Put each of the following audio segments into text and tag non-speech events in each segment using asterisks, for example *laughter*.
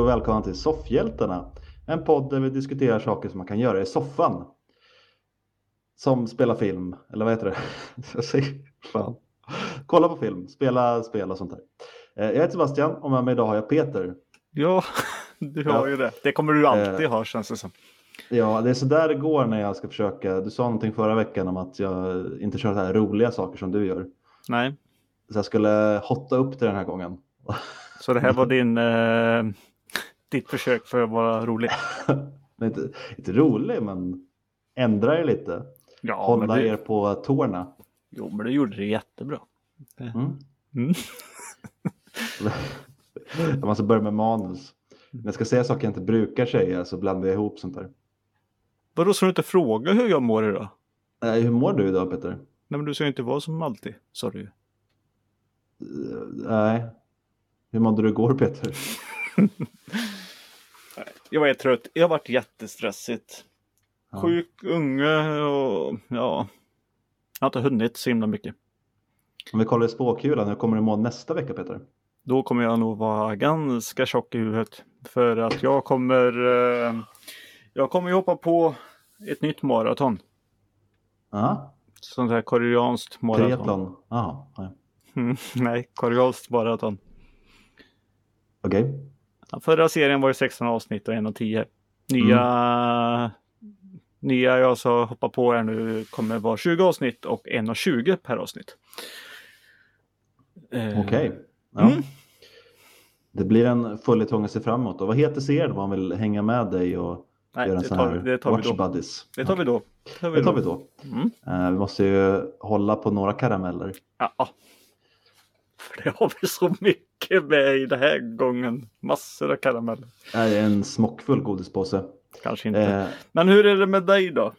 Och välkomna till Soffhjältarna. En podd där vi diskuterar saker som man kan göra i soffan. Som spela film, eller vad heter det? *laughs* Jag säger, fan. Kolla på film, spela spel och sånt där. Eh, Jag heter Sebastian och med mig idag har jag Peter. Ja, *laughs* du har Ja. ju det. Det kommer du alltid Eh. ha känns det som. Ja, det är så där det går när jag ska försöka. Du sa någonting förra veckan om att jag inte kör så här roliga saker som du gör. Nej, Så jag skulle hotta upp det den här gången. så det här var *laughs* din, eh, ditt försök för att vara rolig. *laughs* Inte, inte rolig, men ändra er lite. Ja, Hålla men er det, på tårna. jo, men det gjorde det jättebra. Mm. Mm. *laughs* Jag måste börja med manus. När jag ska säga saker jag inte brukar säga så blandar jag ihop sånt där. Vadå, ska du inte fråga hur jag mår idag? Eh, hur mår du idag Peter? Nej, men du ska ju inte vara som alltid, sa du ju. Eh, nej. Hur mådde du igår Peter? *laughs* Jag är trött. Jag har varit jättestressigt. Ja. Sjuk unge och ja. Jag har inte hunnit så himla mycket. Om vi kollar i spåkulan, hur kommer du må nästa vecka Peter? Då kommer jag nog vara ganska tjock i huvudet. För att jag kommer eh, Jag kommer hoppa på ett nytt maraton. Ja, Sånt här koreanskt maraton. triathlon. Jaha, *laughs* nej. Koreanskt maraton. Okej. Ja, Förra serien var det 16 avsnitt och 1 och 10. Nya, nya jag så hoppar på här nu kommer vara 20 avsnitt och 1 och 20 per avsnitt. Eh, Okej. Ja. Mm. Det blir en följetong att se fram emot. Och vad heter serien om man vill hänga med dig och Nej, göra en sån tar, här vi- det tar vi watch då. buddies? Det tar vi då. Det Det tar vi då. Mm. Eh, vi måste ju hålla på några karameller. Ja. För det har vi så mycket med i den här gången. Massor av karameller. Är en smockfull godispåse. Kanske inte. Eh, Men hur är det med dig då?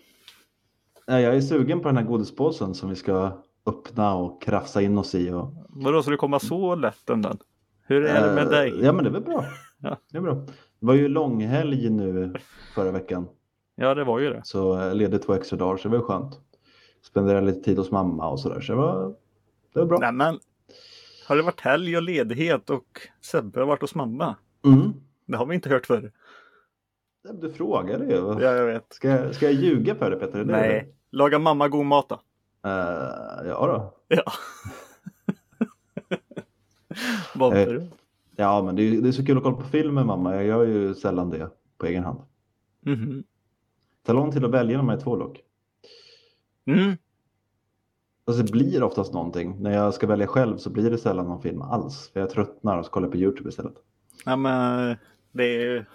eh, jag är sugen på den här godispåsen som vi ska öppna och krafsa in oss i. Och, Vadå, ska du komma så lätt undan? Hur är det med Eh, dig? Ja men det är väl bra. *laughs* Ja. Det är bra. Det var ju långhelg nu förra veckan. Ja, det var ju det. Så jag ledig två extra dagar så det var skönt. Spendera lite tid hos mamma och sådär. Så det var, det var bra. Nej, men har det varit helg och ledighet och Sebbe har varit hos mamma? Mm. Det har vi inte hört förr. Du frågade ju. Ja, jag vet. Ska, jag- ska jag ljuga för dig det Nej. Laga mamma god mat då? Eh, ja då. Ja. *laughs* Vad Eh. Ja men det är, det är så kul att kolla på film med mamma. Jag gör ju sällan det på egen hand. Mhm. Det tar lång tid att välja när man är två dock. Mm. Alltså det blir oftast någonting. När jag ska välja själv så blir det sällan någon film alls. För jag tröttnar och så kollar på YouTube istället. Ja, men det är,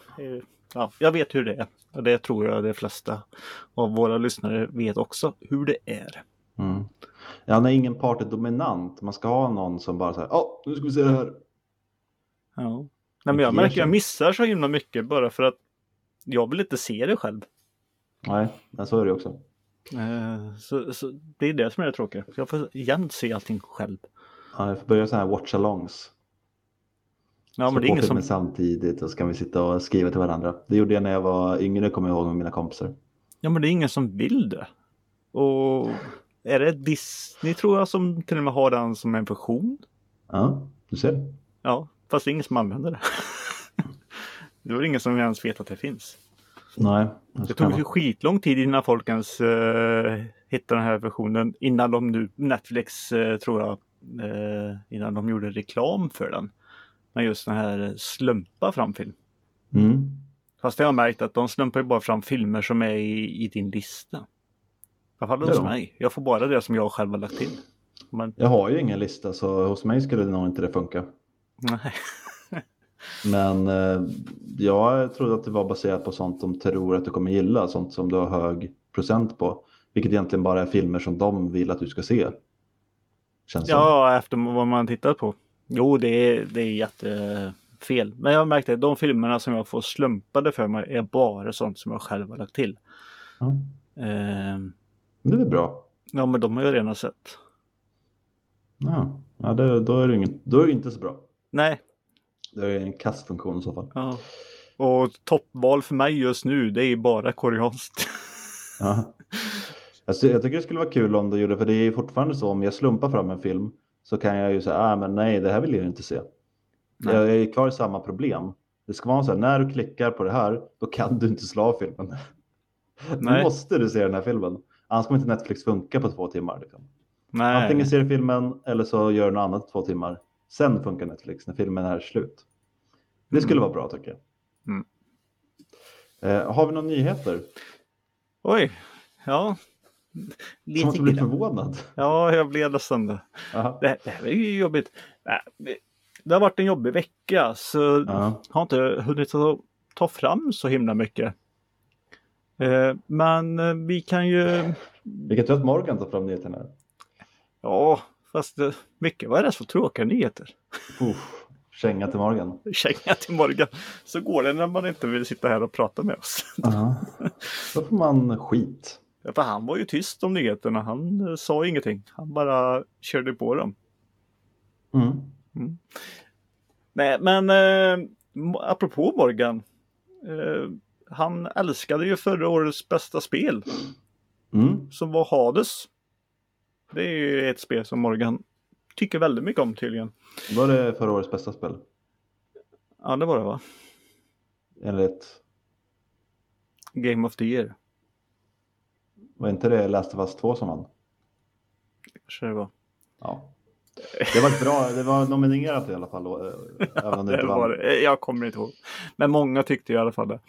ja, jag vet hur det är. Och det tror jag de flesta av våra lyssnare vet också hur det är. Mm. Ja, när ingen part är dominant. Man ska ha någon som bara säger, ja, nu ska vi se det här. Ja. Nej, men jag märker sig. jag missar så himla mycket bara för att jag vill inte se det själv. Nej, men så är det också. Eh, Så, så det är det som är det tråkiga. Jag får jämt se allting själv. Ja, jag får börja så här watch-alongs. Ja, Så men det är ingen som... samtidigt och så kan vi sitta och skriva till varandra. Det gjorde jag när jag var yngre, kommer jag ihåg med mina kompisar. Ja, men det är ingen som vill det. Och är det Disney tror jag som till och med har den som en funktion? Ja, du ser. Ja, fast det är ingen som använder det. *laughs* det väl ingen som ens vet att det finns. Nej. Det tog ju skitlång tid innan folk ens uh, hittade den här versionen. Innan de nu, Netflix eh, tror jag, eh, innan de gjorde reklam för den. Men just den här slumpa fram film. Mm. Fast jag har märkt att de slumpar ju bara fram filmer som är i, i din lista. I alla fall hos Ja. mig. Jag får bara det som jag själv har lagt till. Men Jag har ju ingen lista så hos mig skulle det nog inte det funka. nej. *laughs* Men eh, jag trodde att det var baserat på sånt de tror att du kommer gilla, sånt som du har hög procent på. Vilket egentligen bara är filmer som de vill att du ska se. Känns som. Ja, efter vad man tittat på. Jo, det är, det är jättefel. Men jag har märkt att de filmerna som jag får slumpade för mig är bara sånt som jag själv har lagt till. Ja, Ehm, det är bra. ja, men de har jag redan sett. Ja, ja det, då, är det ingen, då är det inte så bra. Nej, Det är en kastfunktion i så fall. ja. Och toppval för mig just nu, det är bara koreanskt. *laughs* Ja. Alltså, jag tycker det skulle vara kul om du gjorde, för det är fortfarande så om jag slumpar fram en film så kan jag ju säga, ah, men nej, det här vill jag inte se. Nej. Jag är kvar i samma problem. Det ska vara så här, när du klickar på det här, då kan du inte slå av filmen. Nu Nej. måste du se den här filmen. Annars kommer inte Netflix funka på två timmar. Liksom. Nej. Antingen ser du filmen eller så gör du något annat två timmar. Sen funkar Netflix när filmen är slut. Det skulle vara bra tycker jag. Mm. Eh, har vi några nyheter? Oj, ja. Som Lite att du förvånad. Ja, jag blev nästan det. Aha. Det, här är ju jobbigt. Nej, det- har varit en jobbig vecka så Ja. har inte hunnit ta, ta fram så himla mycket. Eh, men eh, vi kan ju, Vilket tur att Morgan tar fram nyheterna. här. ja, fast eh, mycket var det så tråkiga nyheter. Uff, känga till Morgan. *laughs* Känga till Morgan. Så går det när man inte vill sitta här och prata med oss. *laughs* Då får man skit. Ja, För han var ju tyst om nyheterna. Han eh, sa ingenting. Han bara körde på dem. Mm. Nej, men eh, apropå Morgan. Eh, han älskade ju förra årets bästa spel Mm. som var Hades. Det är ju ett spel som Morgan tycker väldigt mycket om tydligen. Var det förra årets bästa spel? Ja, det var det va? Enligt, Game of the year. var inte det Last of Us 2 som vann? Kanske det var. Ja. Det var bra, det var nominerat i alla fall. då, eh, Även om det *laughs* Det inte var det. Jag kommer inte ihåg. Men många tyckte i alla fall det.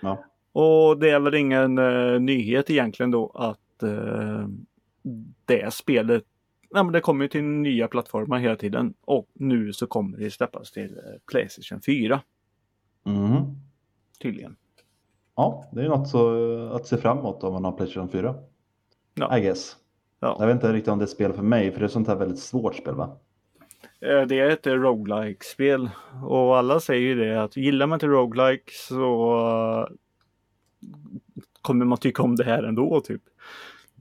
Ja. Och det är väl ingen eh, nyhet egentligen då att eh, det spelet Ja, men det kommer ju till nya plattformar hela tiden och nu så kommer det släppas till eh, Playstation 4 Mm. tydligen. Ja, det är något så, att se fram emot om man har Playstation 4. Ja. I guess. Ja. Jag vet inte riktigt om det är spel för mig, för det är sånt här väldigt svårt spel va? Eh, Det är ett roguelike spel och alla säger ju det att gillar man inte roguelike så eh, kommer man tycka om det här ändå typ.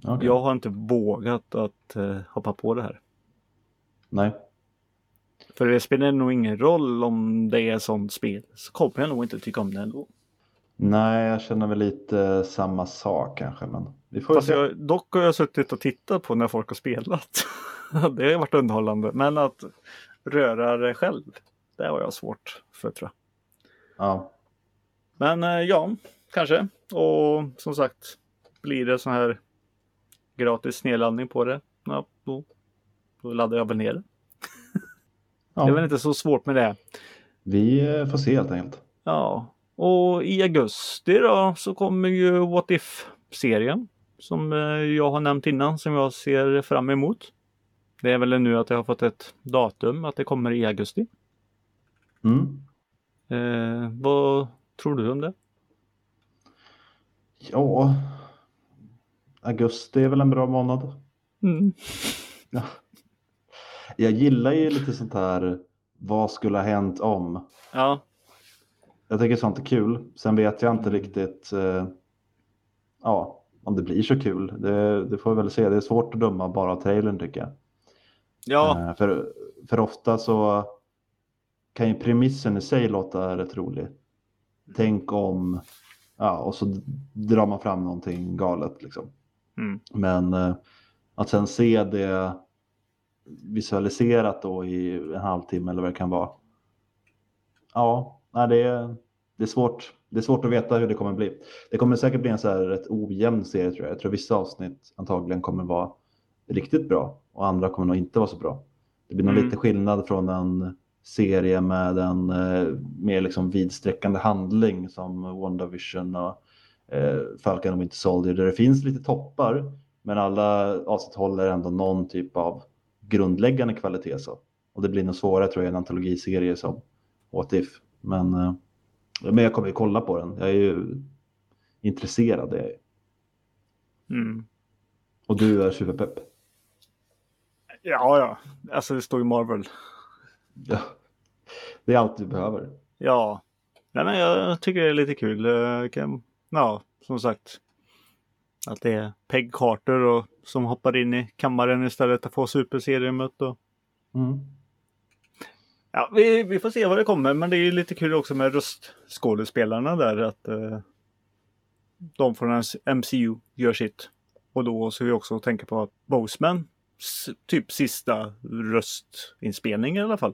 Okej. Jag har inte vågat att eh, hoppa på det här. Nej. För det spelar nog ingen roll om det är sånt spel så kommer jag nog inte tycka om det ändå. Nej, jag känner väl lite samma sak kanske. Men vi får Fast jag, dock har jag suttit och tittat på när folk har spelat. *laughs* det har varit underhållande. Men att röra det själv, det har jag svårt för tror jag. Ja. Men eh, ja, kanske. Och som sagt, blir det sån här gratis nedladdning på det, ja, då, då laddar jag väl ner det. Det är väl ja. inte så svårt med det. Vi eh, får se helt enkelt. Ja, och i augusti då så kommer ju What If-serien som eh, jag har nämnt innan som jag ser fram emot. Det är väl nu att jag har fått ett datum att det kommer i augusti. Mm. Eh, vad tror du om det? Ja, augusti är väl en bra månad. Mm. Ja. Jag gillar ju lite sånt här, vad skulle ha hänt om? Ja, Jag tycker sånt är kul. Sen vet jag inte riktigt eh, ja, om det blir så kul. Det, det får vi väl se. Det är svårt att döma bara av trailern tycker jag. ja, Eh, för, för ofta så kan ju premissen i sig låta rätt rolig. Tänk om, ja, och så drar man fram någonting galet liksom. Mm. Men eh, att sen se det visualiserat då i en halvtimme eller vad det kan vara. Ja, det, är, det, är svårt. det är svårt att veta hur det kommer bli. Det kommer säkert bli en så här rätt ojämn serie tror jag. Jag tror vissa avsnitt antagligen kommer vara riktigt bra och andra kommer nog inte vara så bra. Det blir nog Mm. lite skillnad från en serie med en eh, mer liksom vidsträckande handling som WandaVision och Falcon och Winter Soldier där det finns lite toppar men alla avsnitt håller ändå någon typ av grundläggande kvalitet. Så. Och det blir nog svårare tror jag i en antologiserie som What If. Men, eh, men jag kommer ju kolla på den. Jag är ju intresserad. Är jag. mm. Och du är superpepp. ja, ja. Alltså det står ju Marvel. Ja. Det är allt du behöver. Ja, Nej, men jag tycker det är lite kul. Eh, kan- Ja, som sagt. Att det är Peg Carter och, som hoppar in i kammaren istället att få superseriemöt. Och... Mm. Ja, vi, vi får se vad det kommer, men det är ju lite kul också med röstskådespelarna där. Att eh, de från MCU gör sitt. Och då så vi också tänka på att Boseman, typ sista röstinspelning i alla fall.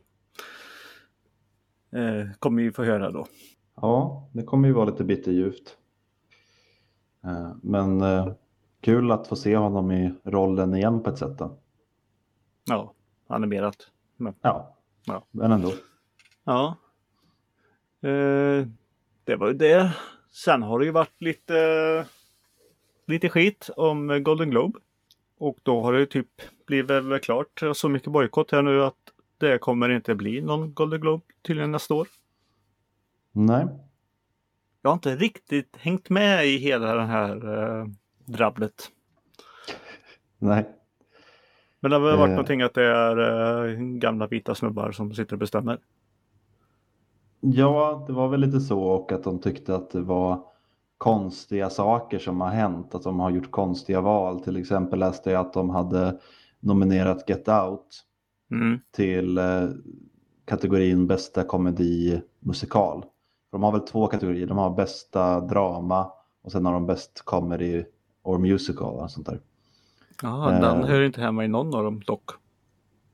Eh, kommer vi få höra då. Ja, det kommer ju vara lite bitterljuvt. Eh, Men eh, kul att få se honom i rollen igen på ett sätt. Då. Ja, animerat. Men, Ja, Ja. men ändå. ja. Eh, det var ju det. Sen har det ju varit lite, lite skit om Golden Globe. Och då har det ju typ blivit klart så mycket bojkott här nu att det kommer inte bli någon Golden Globe tydligen nästa år. Nej, Jag har inte riktigt hängt med i hela det här eh, drabblet. nej. Men det har väl varit Eh. någonting att det är eh, gamla vita snubbar som sitter och bestämmer. Ja, det var väl lite så och att de tyckte att det var konstiga saker som har hänt. Att de har gjort konstiga val. Till exempel läste jag att de hade nominerat Get Out Mm. till eh, kategorin bästa komedi musikal. De har väl två kategorier. De har bästa drama och sen har de bäst comedy or musical och sånt där. Ja, Eh. den hör inte hemma i någon av dem dock.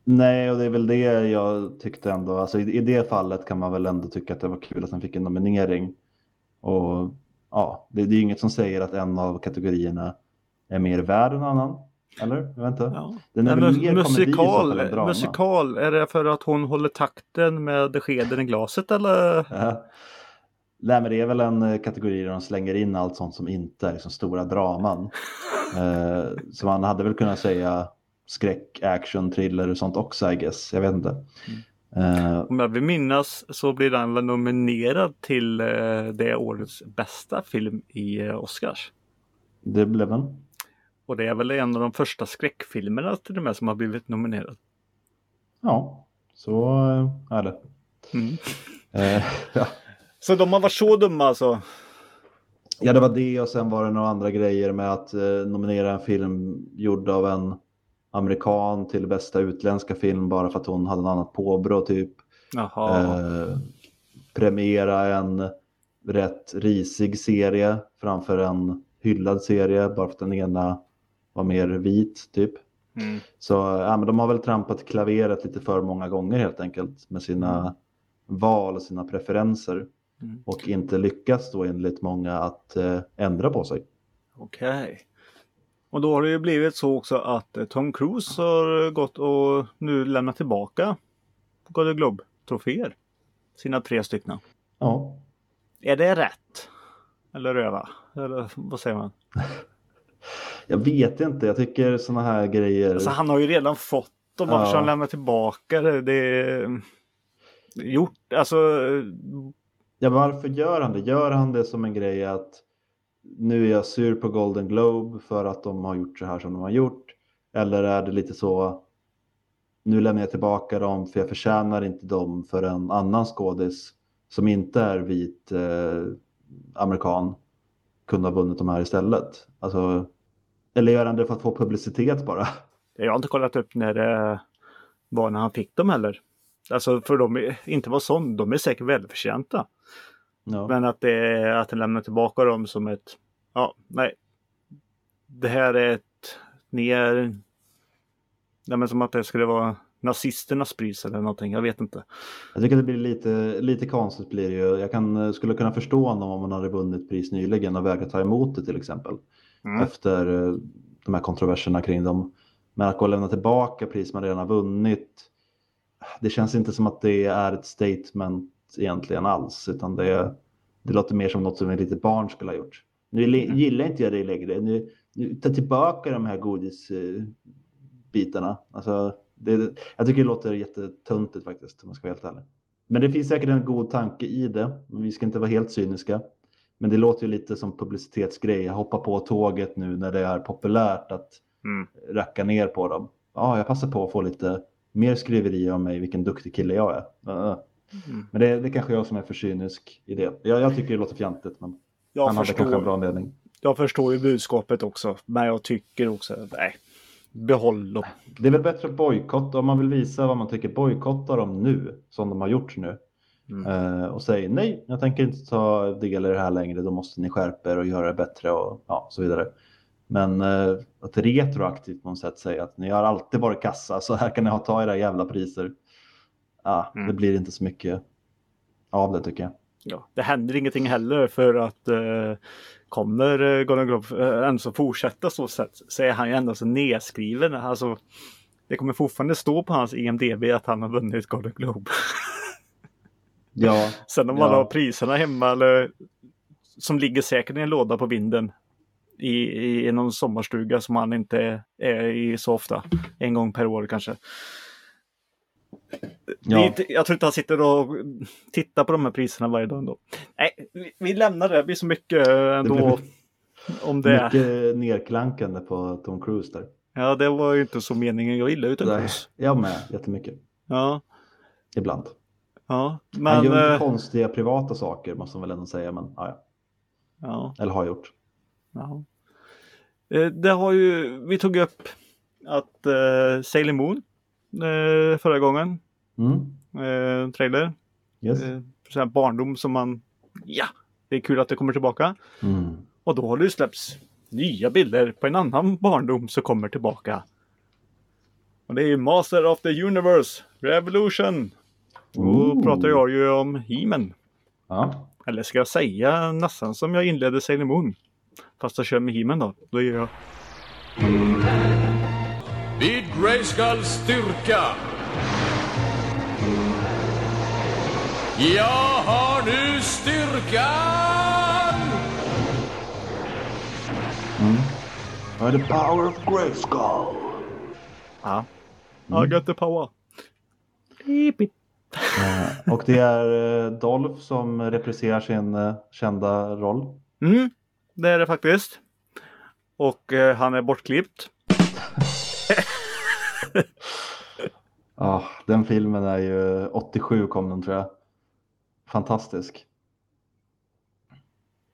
Nej, och det är väl det jag tyckte ändå. Alltså i, i det fallet kan man väl ändå tycka att det var kul att den fick en nominering. Och ja, det, det är inget som säger att en av kategorierna är mer värd än annan. Eller? Jag vet inte. Ja. Den är Men väl mer komedi i så fall musikal, musikal, är det för att hon håller takten med skeden i glaset eller? Ja. Nej, men det är väl en eh, kategori där de slänger in allt sånt som inte är liksom stora draman. *laughs* eh, så man hade väl kunnat säga skräck, action, thriller och sånt också, I guess. Jag vet inte. Eh, Om jag vill minnas så blir den väl nominerad till eh, det årets bästa film i eh, Oscars. det blev den. Och det är väl en av de första skräckfilmerna till och med som har blivit nominerad. Ja, så eh, är det. Mm. *laughs* Ja. Så de har varit så dumma alltså? ja, det var det och sen var det några andra grejer med att eh, nominera en film gjord av en amerikan till bästa utländska film bara för att hon hade en annat påbrå typ. Eh, premiera en rätt risig serie framför en hyllad serie bara för att den ena var mer vit typ. Mm. Så ja, men de har väl trampat klaveret lite för många gånger helt enkelt med sina val och sina preferenser Mm. och inte lyckats då enligt många att eh, ändra på sig. Okej. Och då har det ju blivit så också att eh, Tom Cruise har gått och nu lämnat tillbaka Golden Globe-troféer. Sina tre stycken. Ja, Är det rätt? Eller röva? Eller vad säger man? *laughs* jag vet inte, jag tycker sådana här grejer. Alltså han har ju redan fått dem. Varför Ja. han lämna tillbaka det? Det är gjort. Alltså. Ja, varför gör han det? Gör han det som en grej att nu är jag sur på Golden Globe för att de har gjort så här som de har gjort? Eller är det lite så nu lämnar jag tillbaka dem för jag förtjänar inte dem för en annan skådis som inte är vit eh, amerikan kunde ha vunnit de här istället. Alltså, eller gör han det för att få publicitet bara? Jag har inte kollat upp när det var när han fick dem heller. Alltså för de är inte var sån. De är säkert välförtjänta. Ja. Men att det är att han lämnar tillbaka dem som ett. Ja, nej. Det här är ett. Ni är. Nej, men som att det skulle vara nazisternas pris eller någonting. Jag vet inte. Jag tycker det blir lite, lite konstigt blir det ju. Jag kan, skulle kunna förstå honom om man hade vunnit pris nyligen och vägrat ta emot det till exempel. Mm. Efter eh, de här kontroverserna kring dem. Men att gå och lämna tillbaka pris man redan har vunnit. Det känns inte som att det är ett statement egentligen alls. Utan det, det låter mer som något som ett litet barn skulle ha gjort. Nu li- gillar inte jag det längre. Nu, nu ta tillbaka de här godisbitarna. Alltså, det, jag tycker det låter jättetöntigt faktiskt om jag ska vara helt ärlig. Men det finns säkert en god tanke i det. Vi ska inte vara helt cyniska. Men det låter ju lite som publicitetsgrej. Hoppa på tåget nu när det är populärt att Mm. racka ner på dem. Ja, jag passar på att få lite mer skriverier om mig, vilken duktig kille jag är. Mm. Men det, är kanske jag som är för cynisk i det. Jag, jag tycker det låter fjantigt, men Jag han hade kanske en förstår, bra anledning. jag förstår ju budskapet också. Men jag tycker också. Nej. Behåll dem. Det är väl bättre att bojkotta om man vill visa vad man tycker. Bojkotta dem nu, som de har gjort nu. Mm. Eh, och säg nej, jag tänker inte ta del i det här längre. Då måste ni skärpa er och göra det bättre och ja, så vidare. Men eh, att retroaktivt på något sätt säga att ni har alltid varit kassa, så här kan ni ha ta era jävla priser. Ah, Mm. Det blir inte så mycket av det tycker jag. ja, det händer ingenting heller för att eh, kommer eh, Golden Globe eh, ändå fortsätta så sätt så är han ju ändå så nedskriven. Alltså, det kommer fortfarande stå på hans IMDB att han har vunnit Golden Globe. Ja, *laughs* Sen om Ja. man har priserna hemma eller som ligger säkert i en låda på vinden i, i, i någon sommarstuga som han inte är, i så ofta. En gång per år kanske. Ja. jag tror inte han sitter och tittar på de här priserna varje dag ändå. Nej, vi, vi lämnar det. Det blir så mycket ändå Det om det. mycket nerklankande på Tom Cruise där. Ja, det var ju inte så meningen. Jag gillar ju Tom Cruise. Jag med, jättemycket. Ja, Ibland. ja, Han men... gör lite eh, konstiga privata saker måste man väl ändå säga. Men, ja. ja. Eller har gjort. Ja. Eh, Det har ju, vi tog upp att uh, Sailor Moon eh, förra gången, Mm. eh, trailer. Yes. Eh, barndom som man, ja, det är kul att det kommer tillbaka. Mm. Och då har det ju släppts nya bilder på en annan barndom som kommer tillbaka. Och det är Master of the Universe Revolution. Då pratar jag ju om He-Man. Ja. Eller ska jag säga nästan som jag inledde Sailor Moon. Fast jag kör med He-Man då. Då gör jag Vid Grayskulls styrka. Jag har nu styrkan! By the power of Grayskull. Ja. I got the power. Beep, beep. Eh, och det är eh, Dolph som represserar sin eh, kända roll. Mm, det är det faktiskt. Och eh, han är bortklippt. *laughs* Ja, den filmen är ju 87 kom den tror jag. Fantastisk.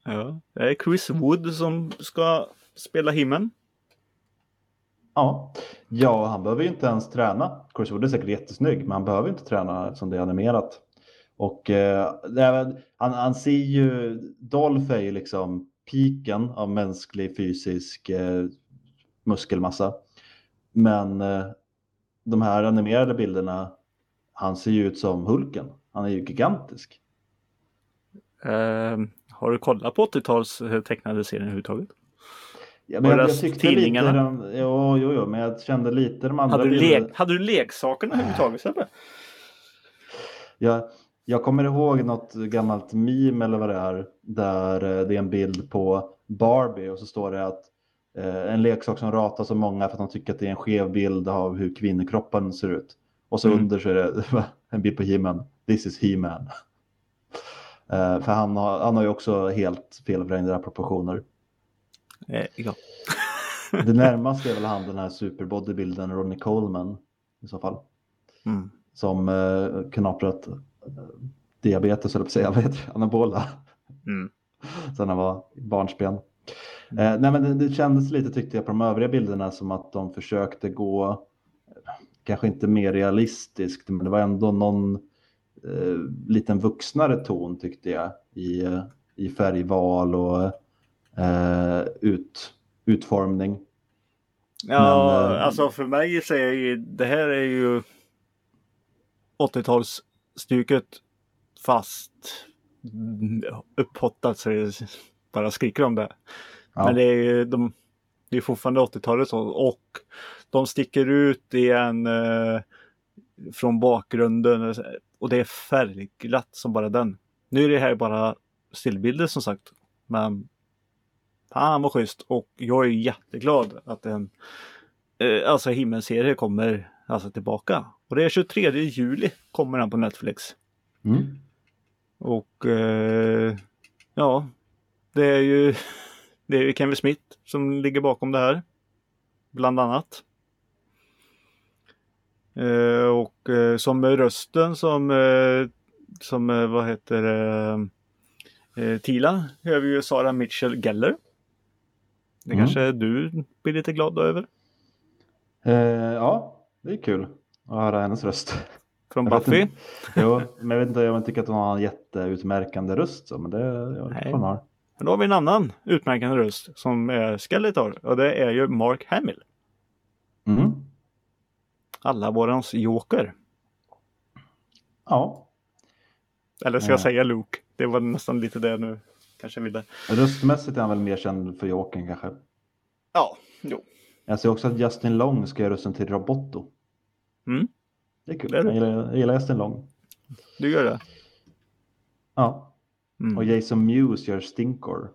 Ja. Det är Chris Wood som ska spela himlen. Ja. ja, han behöver ju inte ens träna. Chris Wood är säkert jättesnygg, men han behöver inte träna som det är animerat. Och eh, han, han ser ju, Dolph är ju liksom piken av mänsklig fysisk eh, muskelmassa. Men eh, de här animerade bilderna, han ser ju ut som Hulken. Han är ju gigantisk. Eh, har du kollat på 80-tals eh, tecknade serier överhuvudtaget? Ja, men jag, jag tyckte lite, tidningarna? de, jo, jo, jo, men jag kände lite de andra Hade du, bilderna- hade du leksakerna överhuvudtaget Sebbe? Jag, jag kommer ihåg något gammalt meme eller vad det är där eh, det är en bild på Barbie och så står det att eh, en leksak som ratas av många för att de tycker att det är en skev bild av hur kvinnokroppen ser ut. Och så Mm. under så är det *laughs* en bild på He-Man. This is He-Man. *laughs* Eh, för han har, han har ju också helt felvrängda proportioner. Eh, ja. *laughs* Det närmaste är väl han den här superbodybilden Ronnie Coleman i så fall. Mm. Som eh, knaprat diabetes, eller på säga, vad heter det? anabola. Mm. sen han var barnsben. Eh, nej, men det, det kändes lite tyckte jag på de övriga bilderna som att de försökte gå, kanske inte mer realistiskt, men det var ändå någon eh, liten vuxnare ton tyckte jag i, i färgval och eh, ut, utformning. Ja, Men, eh, alltså för mig så är ju det här är ju 80-talsstuket fast upphottat så det bara skriker om det. Ja. Men det är ju de, det är fortfarande 80-talet så, och de sticker ut i en eh, från bakgrunden och det är färgglatt som bara den. Nu är det här bara stillbilder som sagt. Men fan vad schysst och jag är jätteglad att en eh, alltså himmelserie kommer alltså tillbaka. Och det är 23 juli kommer den på Netflix. Mm. Och eh, ja, det är ju *laughs* det är ju Kevin Smith som ligger bakom det här. Bland annat. Eh, och eh, som rösten som, eh, som eh, vad heter det, eh, Tila hör vi ju Sara Mitchell Geller. Det Mm. kanske du blir lite glad över. Eh, ja, det är kul att höra hennes röst. Från Jag Buffy. Jo, men jag vet inte om jag tycker att hon har en jätteutmärkande röst. Så, men det Nej. hon ha. Men då har vi en annan utmärkande röst som är Skeletor och det är ju Mark Hamill. Mm. Alla vårans Joker. Ja, Eller ska jag Ja. säga Luke? det var nästan lite det nu. Kanske ville. Röstmässigt är han väl mer känd för Jokern kanske. Ja, jo. Jag ser också att Justin Long ska göra rösten till Roboto. Mm. Det är kul. Det är det. Jag, gillar, jag gillar Justin Long. Du gör det? Ja, Mm. och Jason Mewes gör Stinkor.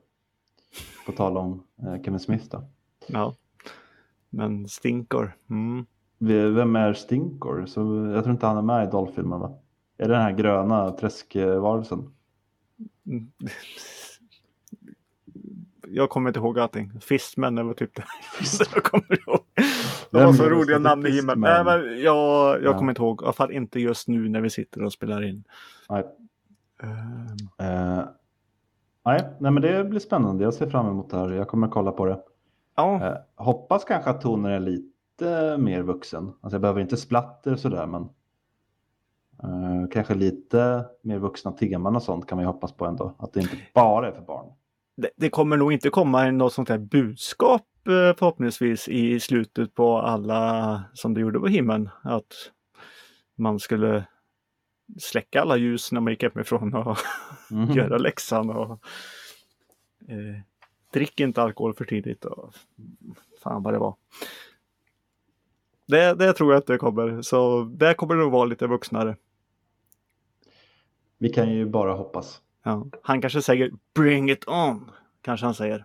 På tal om eh, Kevin Smith då. Ja. Men Stinkor. Mm. Vem är Stinkor? Så jag tror inte han är med i Dolph-filmen va? Är det den här gröna träskvarelsen? *laughs* Jag kommer inte ihåg allting. Fistman var typ det. *laughs* jag kommer ihåg. Vem var så roliga namn i himlen. Nej, men jag, jag Ja. kommer inte ihåg. I alla fall inte just nu när vi sitter och spelar in. Nej. Ehm, Eh, nej, nej, men det blir spännande. Jag ser fram emot det här. Jag kommer kolla på det. ja, Eh, hoppas kanske att tonen är lite mer vuxen. Alltså jag behöver inte splatter och sådär, men eh, kanske lite mer vuxna teman och sånt kan man ju hoppas på ändå. Att det inte bara är för barn. Det, det kommer nog inte komma något sånt här budskap eh, förhoppningsvis i slutet på alla som det gjorde på himlen. Att man skulle släcka alla ljus när man gick hemifrån och *laughs* Mhm. göra läxan och eh, drick inte alkohol för tidigt och fan vad det var. Det, det tror jag att det kommer, så det kommer nog vara lite vuxnare. Vi kan ju bara hoppas. Ja. Han kanske säger bring it on, kanske han säger.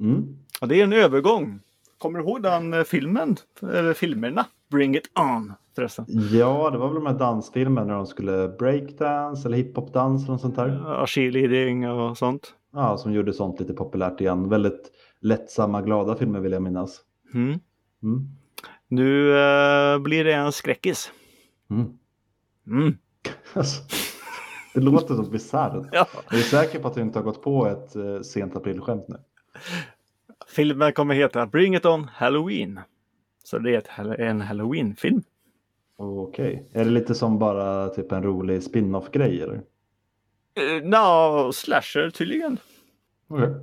Mm. Och det är en övergång. Kommer du ihåg den eh, filmen? Eller filmerna? Bring it on förresten. Ja, det var väl de här dansfilmerna när de skulle breakdance eller hiphopdans eller något sånt där. Ja, cheerleading och sånt. Ja, som gjorde sånt lite populärt igen. Väldigt lättsamma, glada filmer vill jag minnas. Mm. Mm. Nu eh, blir det en skräckis. Mm. *laughs* Det låter så bisarrt. Ja. Är du säker på att du inte har gått på ett eh, sent aprilskämt nu? Filmen kommer heta Bring it on Halloween. Så det är ett, en Halloween-film. Okej. Är det lite som bara typ en rolig spin-off-grej eller? Uh, no, slasher tydligen. Okej.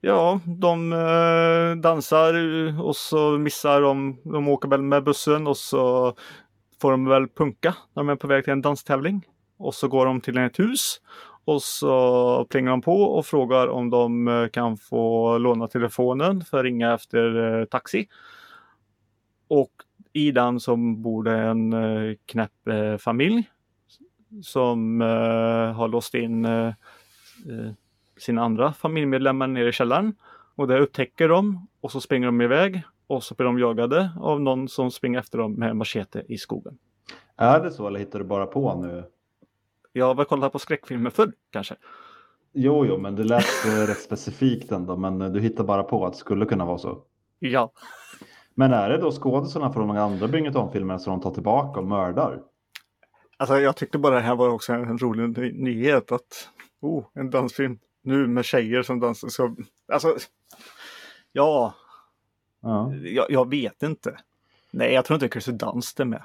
Ja, de eh, dansar eh, och så missar de. De åker väl med bussen och så får de väl punka när de är på väg till en danstävling. Och så går de till ett hus och så plingar de på och frågar om de eh, kan få låna telefonen för att ringa efter eh, taxi. Och i den som bor det en eh, knäpp familj som har låst in sina andra familjemedlemmar nere i källaren. Och det upptäcker de och så springer de iväg och så blir de jagade av någon som springer efter dem med machete i skogen. Är det så eller hittar du bara på nu? Jag har väl kollat på skräckfilmer förr kanske. Jo, jo, men det lät eh, rätt specifikt ändå. Men eh, du hittar bara på att det skulle kunna vara så. Ja, Men är det då skådisarna från de andra Bring It On-filmerna som de tar tillbaka och mördar? alltså jag tyckte bara det här var också en rolig ny- nyhet att oh, en dansfilm nu med tjejer som dansar. Så, alltså, ja, Ja, jag, jag vet inte. Nej, jag tror inte Kirsten Dunst är med.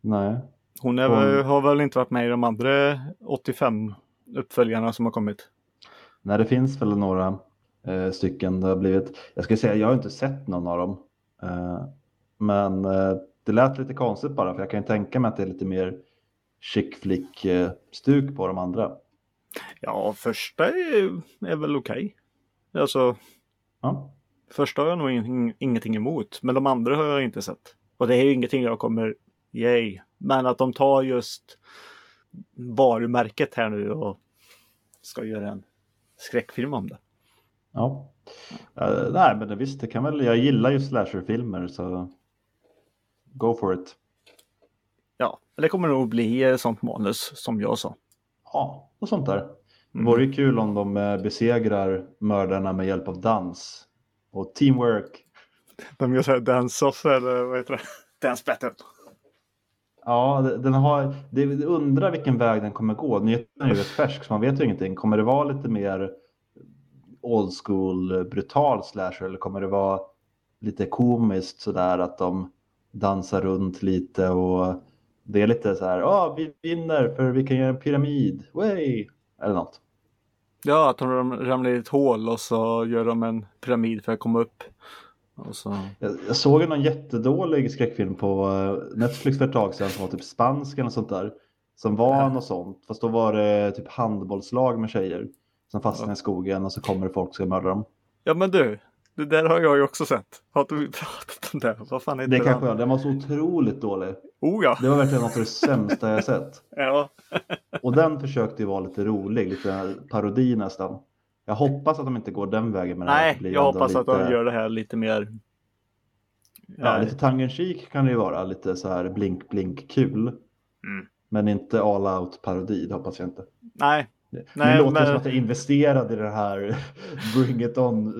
nej. Hon är, Hon- har väl inte varit med i de andra 85 uppföljarna som har kommit. Nej, det finns väl några eh, stycken det har blivit. Jag ska säga, jag har inte sett någon av dem. Eh, men eh, det lät lite konstigt bara, för jag kan ju tänka mig att det är lite mer chick flick stuk på de andra. Ja, första är, är väl okej. Alltså, Ja, första har jag nog ing, ingenting emot, men de andra har jag inte sett. Och det är ju ingenting jag kommer, yay. Men att de tar just varumärket här nu och ska göra en skräckfilm om det. ja. Eh, nej, men det, visst, det kan väl. Jag gillar ju slasherfilmer så go for it. Ja, det kommer nog bli sånt manus som jag sa. Ja, och sånt där. Det Mm. vore ju kul om de eh, besegrar mördarna med hjälp av dans och teamwork. De gör såhär dance-off eller vad heter det? Dance battle. Ja, den har, det, undrar vilken väg den kommer gå. Nyheten är ju rätt färsk så man vet ju ingenting. Kommer det vara lite mer old school brutal slasher eller kommer det vara lite komiskt sådär att de dansar runt lite och det är lite så här, ja vi vinner för vi kan göra en pyramid, way! Eller något. Ja, att de ramlar i ett hål och så gör de en pyramid för att komma upp. Så... Jag, jag såg någon jättedålig skräckfilm på eh, Netflix för ett tag sedan som var typ spansk eller sånt där. Som var något sånt. Fast då var det typ handbollslag med tjejer. Som fastnade Ja. i skogen och så kommer det folk och ska mörda dem. Ja men du, det där har jag ju också sett. Har vi pratat om det? Vad fan heter Det den? kanske jag. Den var så otroligt dålig. Oh ja. Det var verkligen något av det sämsta jag sett. *laughs* ja. Och den försökte ju vara lite rolig, lite parodi nästan. Jag hoppas att de inte går den vägen här. Nej, jag hoppas att de gör det här lite mer. Ja, lite cheek kan det ju vara, lite så här blink blink kul. Mm. Men inte all out parodi, det hoppas jag inte. Nej, Det Nej, låter men- som att jag är investerad i det här *laughs* bring it on eh,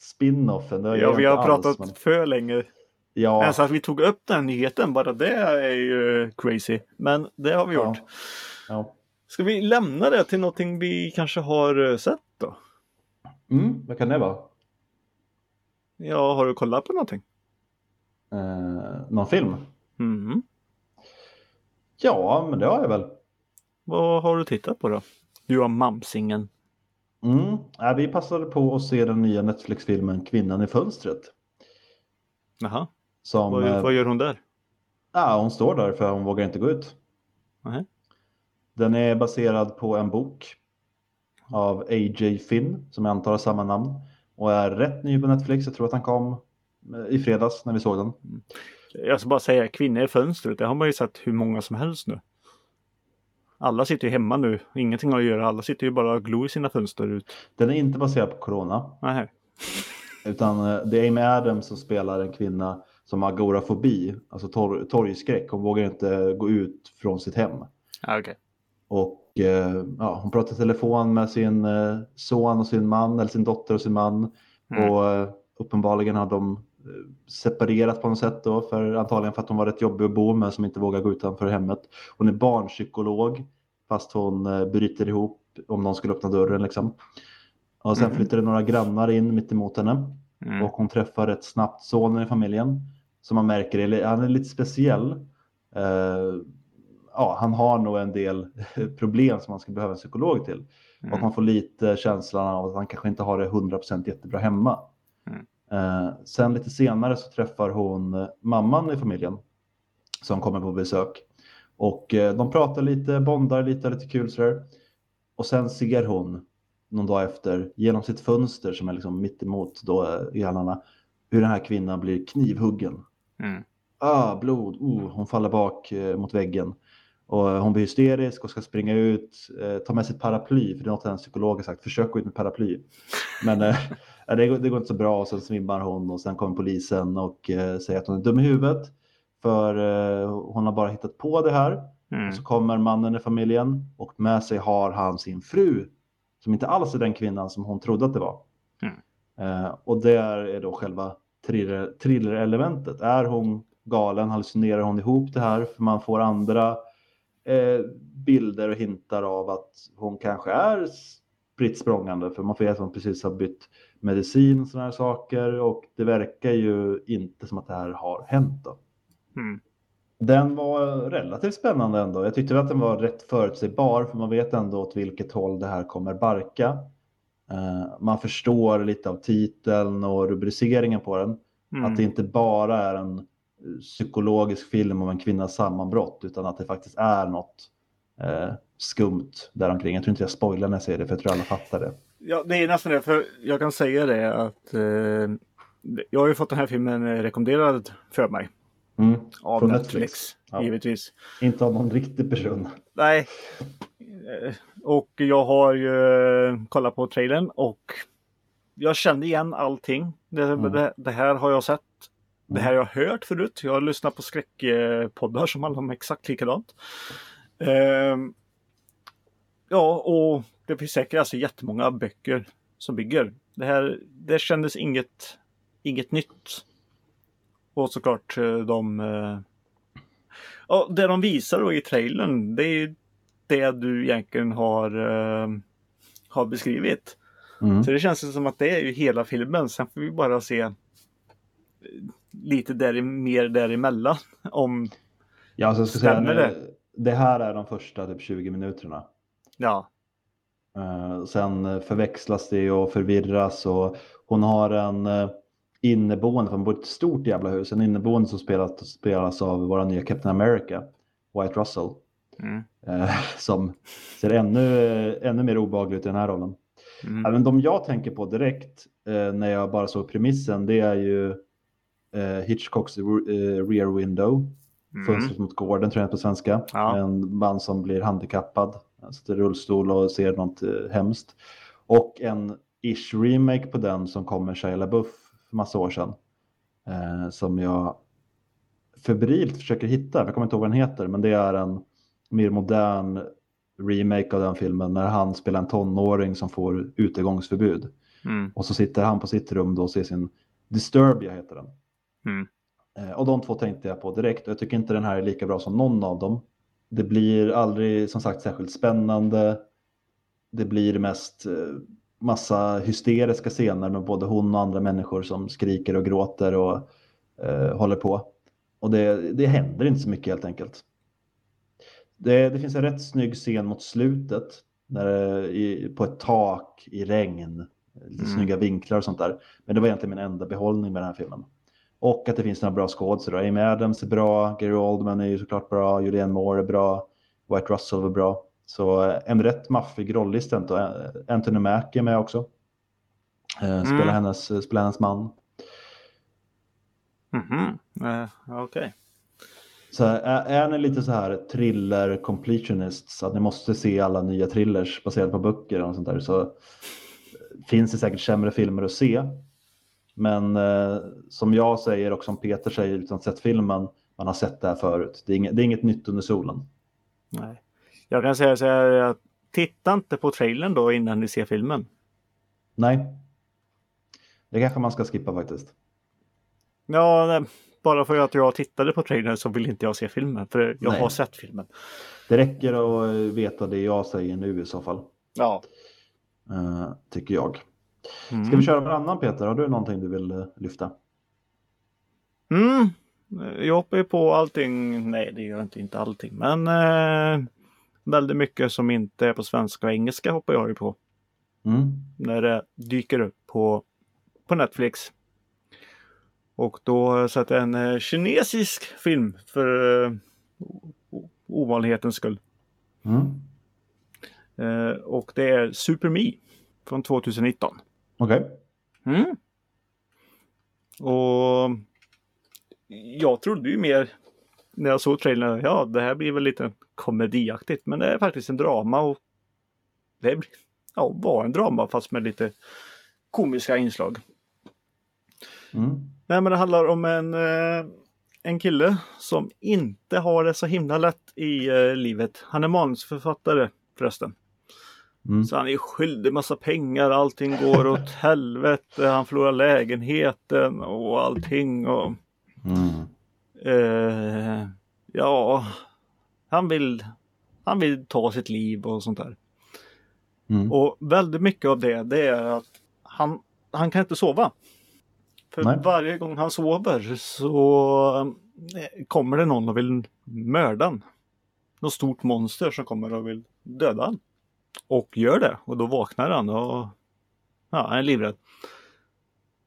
spin-offen. Ja, vi har pratat alls, men- för länge. Ja, Alltså att vi tog upp den nyheten, bara det är ju crazy. Men det har vi ja, gjort. ja. Ska vi lämna det till någonting vi kanske har eh, sett då? Mm, vad kan det vara? Ja, har du kollat på någonting? Eh, någon film? Mm. Ja, men det har jag väl. Vad har du tittat på då? Du har Mamsingen. Mm. Ja, vi passade på att se den nya Netflix-filmen Kvinnan i fönstret. Jaha, vad, eh, vad gör hon där? ja, hon står där för hon vågar inte gå ut. Nej. Den är baserad på en bok av A.J. Finn som jag antar har samma namn och är rätt ny på Netflix. Jag tror att han kom eh, i fredags när vi såg den. Jag ska bara säga kvinnor i fönstret. Det har man ju sett hur många som helst nu. Alla sitter ju hemma nu. Ingenting att göra. Alla sitter ju bara och glor i sina fönster ut. Den är inte baserad på corona Nej. utan eh, det är Amy Adams som spelar en kvinna som har agorafobi, alltså tor- torgskräck. Hon vågar inte gå ut från sitt hem. Ja, okej. Och eh, ja, hon pratar i telefon med sin eh, son och sin man, eller sin dotter och sin man. Mm. Och eh, uppenbarligen har de separerat på något sätt då, för antagligen för att hon var rätt jobbig att bo med som inte vågar gå utanför hemmet. Hon är barnpsykolog, fast hon bryter ihop om någon skulle öppna dörren liksom. Och sen Mm. flyttar det några grannar in mitt emot henne Mm. och hon träffar rätt snabbt sonen i familjen som man märker, är, han är lite speciell. Eh, ja, han har nog en del problem som man skulle behöva en psykolog till. Och Mm. man får lite känslan av att han kanske inte har det 100% jättebra hemma. Mm. Eh, sen lite senare så träffar hon eh, mamman i familjen som kommer på besök. Och eh, de pratar lite, bondar lite, lite kul sådär. Och sen ser hon någon dag efter genom sitt fönster som är liksom mitt emot då eh, grannarna hur den här kvinnan blir knivhuggen. Mm. Ah, blod, oh, hon faller bak eh, mot väggen. Och hon blir hysterisk och ska springa ut, eh, ta med sitt paraply, för det är något hennes psykolog har sagt, försök gå ut med paraply. Men eh, *laughs* det, går, det går inte så bra och sen svimmar hon och sen kommer polisen och eh, säger att hon är dum i huvudet. För eh, hon har bara hittat på det här. Mm. Och så kommer mannen i familjen och med sig har han sin fru. Som inte alls är den kvinnan som hon trodde att det var. Mm. Eh, och där är då själva thriller- thriller-elementet. Är hon galen? Hallucinerar hon ihop det här? För man får andra eh, bilder och hintar av att hon kanske är spritt språngande. För man får att hon precis har bytt medicin och sådana här saker. Och det verkar ju inte som att det här har hänt. Då. Mm. Den var relativt spännande ändå. Jag tyckte att den var rätt förutsägbar för man vet ändå åt vilket håll det här kommer barka. Eh, man förstår lite av titeln och rubriceringen på den. Mm. Att det inte bara är en psykologisk film om en kvinnas sammanbrott utan att det faktiskt är något eh, skumt däromkring. Jag tror inte jag spoilar när jag säger det för jag tror alla fattar det. Ja, det är nästan det. För jag kan säga det att eh, jag har ju fått den här filmen eh, rekommenderad för mig. Mm. Av Från Netflix, Netflix. Ja. givetvis. Inte av någon riktig person. Nej. Eh, Och jag har ju eh, kollat på trailern och jag kände igen allting. Det, Mm. det, det här har jag sett. Det här har jag hört förut. Jag har lyssnat på skräckpoddar som handlar om exakt likadant. Ehm, ja, och det finns säkert alltså jättemånga böcker som bygger. Det här det kändes inget, inget nytt. Och såklart eh, de... eh, Ja, det de visar då i trailern, det är det du egentligen har, eh, har beskrivit. Mm. Så det känns som att det är ju hela filmen. Sen får vi bara se lite där, mer däremellan. *laughs* Om, Ja, alltså jag ska säga, nu, det? det här är de första typ 20 minuterna. ja, Eh, sen förväxlas det och förvirras och hon har en eh, inneboende, för hon bor i ett stort jävla hus, en inneboende som spelas, spelas av våra nya Captain America, White Russell. Mm. Eh, *laughs* som ser ännu, ännu mer obehaglig ut i den här rollen. Mm. Även de jag tänker på direkt eh, när jag bara såg premissen det är ju eh, Hitchcocks eh, Rear Window. Mm. Fönstret mot gården tror jag på svenska. Ja. En man som blir handikappad, sitter i rullstol och ser något eh, hemskt. Och en ish remake på den som kom med Shia LaBeouf för massa år sedan. Eh, som jag febrilt försöker hitta, jag kommer inte ihåg vad den heter, men det är en mer modern remake av den filmen när han spelar en tonåring som får utegångsförbud. Mm. Och så sitter han på sitt rum då och ser sin Disturbia heter den. Mm. Eh, Och de två tänkte jag på direkt och jag tycker inte den här är lika bra som någon av dem. Det blir aldrig som sagt särskilt spännande. Det blir mest eh, massa hysteriska scener med både hon och andra människor som skriker och gråter och eh, håller på. Och det, det händer inte så mycket helt enkelt. Det, det finns en rätt snygg scen mot slutet när, i, på ett tak i regn. Lite Mm. snygga vinklar och sånt där. Men det var egentligen min enda behållning med den här filmen. Och att det finns några bra skådespelare. Amy Adams är bra, Gary Oldman är ju såklart bra, Julianne Moore är bra, White Russell var bra. Så eh, en rätt maffig rollist ändå. Eh, Anthony Mackie är med också. Eh, Spelar, Mm. hennes, spelar hennes man. Mhm. Eh, Okej. Så är, är ni lite så här thriller completionists, att ni måste se alla nya thrillers baserat på böcker och sånt där, så finns det säkert sämre filmer att se. Men eh, som jag säger och som Peter säger utan ha sett filmen, man har sett det här förut. Det är inget, det är inget nytt under solen. Nej. Jag kan säga så här titta inte på trailern då innan ni ser filmen. Nej. Det kanske man ska skippa faktiskt. Ja, nej, bara för att jag tittade på trailern så vill inte jag se filmen. För jag Nej. har sett filmen. Det räcker att veta det jag säger nu i så fall, Ja. eh, tycker jag. Mm. Ska vi köra varannan Peter? Har du någonting du vill eh, lyfta? Mm. Jag hoppar ju på allting. Nej, det gör jag inte. Inte allting. Men eh, väldigt mycket som inte är på svenska och engelska hoppar jag ju på. Mm. När det dyker upp på, på Netflix. Och då har jag sett en eh, kinesisk film för eh, ovanlighetens skull. Mm. Eh, och det är Super Me från 2019. Okej. Mm. Och jag trodde ju mer när jag såg trailern, ja det här blir väl lite komediaktigt. Men det är faktiskt en drama och det blir- ja, var en drama fast med lite komiska inslag. Mm. Nej men det handlar om en, eh, en kille som inte har det så himla lätt i eh, livet. Han är manusförfattare förresten. Mm. Så han är skyldig massa pengar, allting går åt *laughs* helvete, han förlorar lägenheten och allting. Och, Mm. eh, ja, han vill, han vill ta sitt liv och sånt där. Mm. Och väldigt mycket av det, det är att han, han kan inte sova. För Nej. varje gång han sover så eh, kommer det någon och vill mörda han. Något stort monster som kommer och vill döda han. Och gör det. Och då vaknar han och ja, han är livrädd.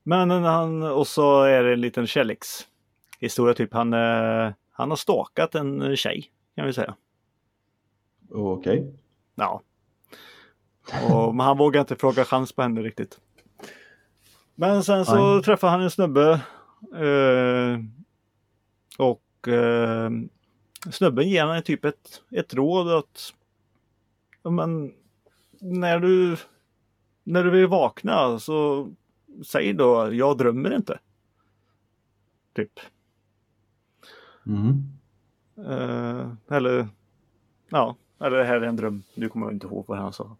Men han, och så är det en liten kärlekshistoria. Typ han, eh, han har stalkat en tjej kan vi säga. Okej. Ja. Och, men han vågar inte fråga chans på henne riktigt. Men sen så Nej. träffar han en snubbe. Eh, och eh, snubben ger honom typ ett, ett råd att men, när du när du vill vakna så säg då jag drömmer inte. Typ. Mm. Eh, eller ja, eller det här är en dröm. Nu kommer jag inte ihåg vad han sa.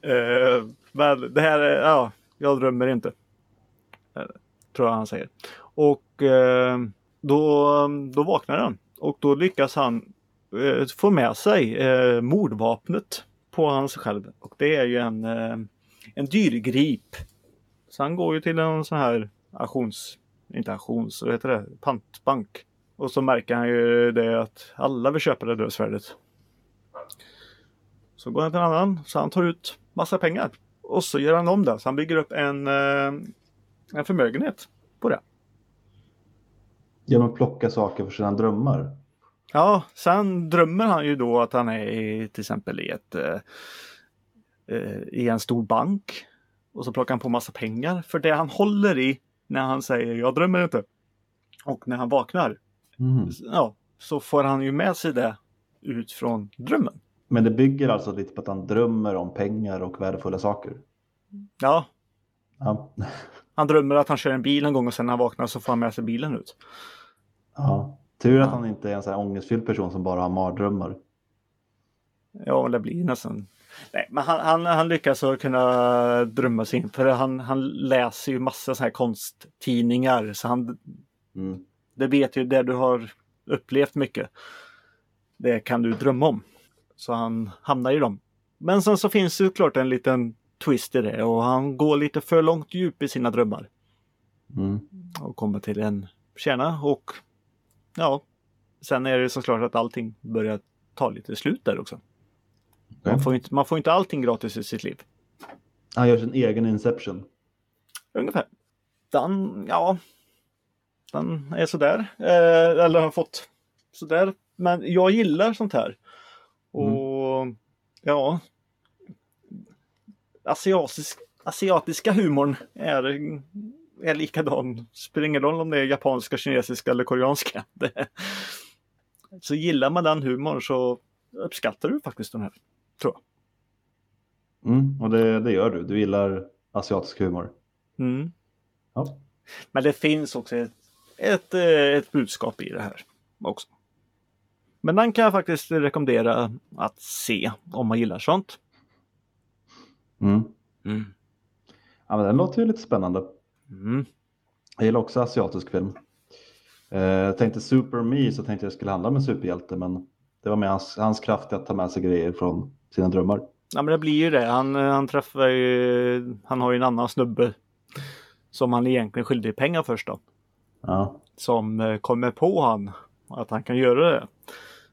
Eh, men det här är, ja, jag drömmer inte. Eh, tror jag han säger. Och eh, då, då vaknar han. Och då lyckas han få med sig mordvapnet på han själv. Och det är ju en, eh, en dyrgrip. Så han går ju till en sån här auktions, inte auktions, vad heter det, pantbank. Och så märker han ju det att alla vill köpa det dödsvärdet. Så går han till en annan, så han tar ut massa pengar. Och så gör han om det, så han bygger upp en, eh, en förmögenhet på det. Genom att plocka saker för sina drömmar. Ja, sen drömmer han ju då att han är i, till exempel i ett eh, eh, i en stor bank. Och så plockar han på massa pengar för det han håller i när han säger jag drömmer inte. Och när han vaknar, Mm. ja, så får han ju med sig det ut från drömmen. Men det bygger alltså lite på att han drömmer om pengar och värdefulla saker. Ja, Ja. han drömmer att han kör en bil en gång och sen när han vaknar så får han med sig bilen ut. ja. Tur att han inte är en sån här ångestfylld person som bara har mardrömmar. Ja, det blir nästan. Nej, men han, han, han lyckas kunna drömma sig in för han, han läser ju massa så här konsttidningar så han Mm. det vet ju det du har upplevt mycket. Det kan du drömma om. Så han hamnar i dem. Men sen så finns det klart en liten twist i det och han går lite för långt djup i sina drömmar. Mm. Och kommer till en kärna och ja, sen är det såklart att allting börjar ta lite slut där också. Man får, inte, man får inte allting gratis i sitt liv. Han gör sin egen Inception. Ungefär. Den, ja. Den är sådär. Eh, eller har fått sådär. Men jag gillar sånt här. Och ja. Asiatisk, asiatiska humorn är, är likadan. Spelar ingen roll om det är japanska, kinesiska eller koreanska. Det, så gillar man den humorn så uppskattar du faktiskt den här. Tror jag. Mm. Och det, det gör du. Du gillar asiatisk humor. Mm. Ja. Men det finns också ett, ett, ett budskap i det här också. Men den kan jag faktiskt rekommendera att se om man gillar sånt. Mm. Ja, men den låter ju lite spännande. Mm. Jag gillar också asiatisk film. Eh, jag tänkte Super Me så tänkte jag skulle handla om en superhjälte men det var med hans, hans kraft att ta med sig grejer från sina drömmar. Ja men det blir ju det. Han, eh, han träffar ju, han har ju en annan snubbe som han egentligen skyldig pengar först då. Ja, Som eh, kommer på han att han kan göra det.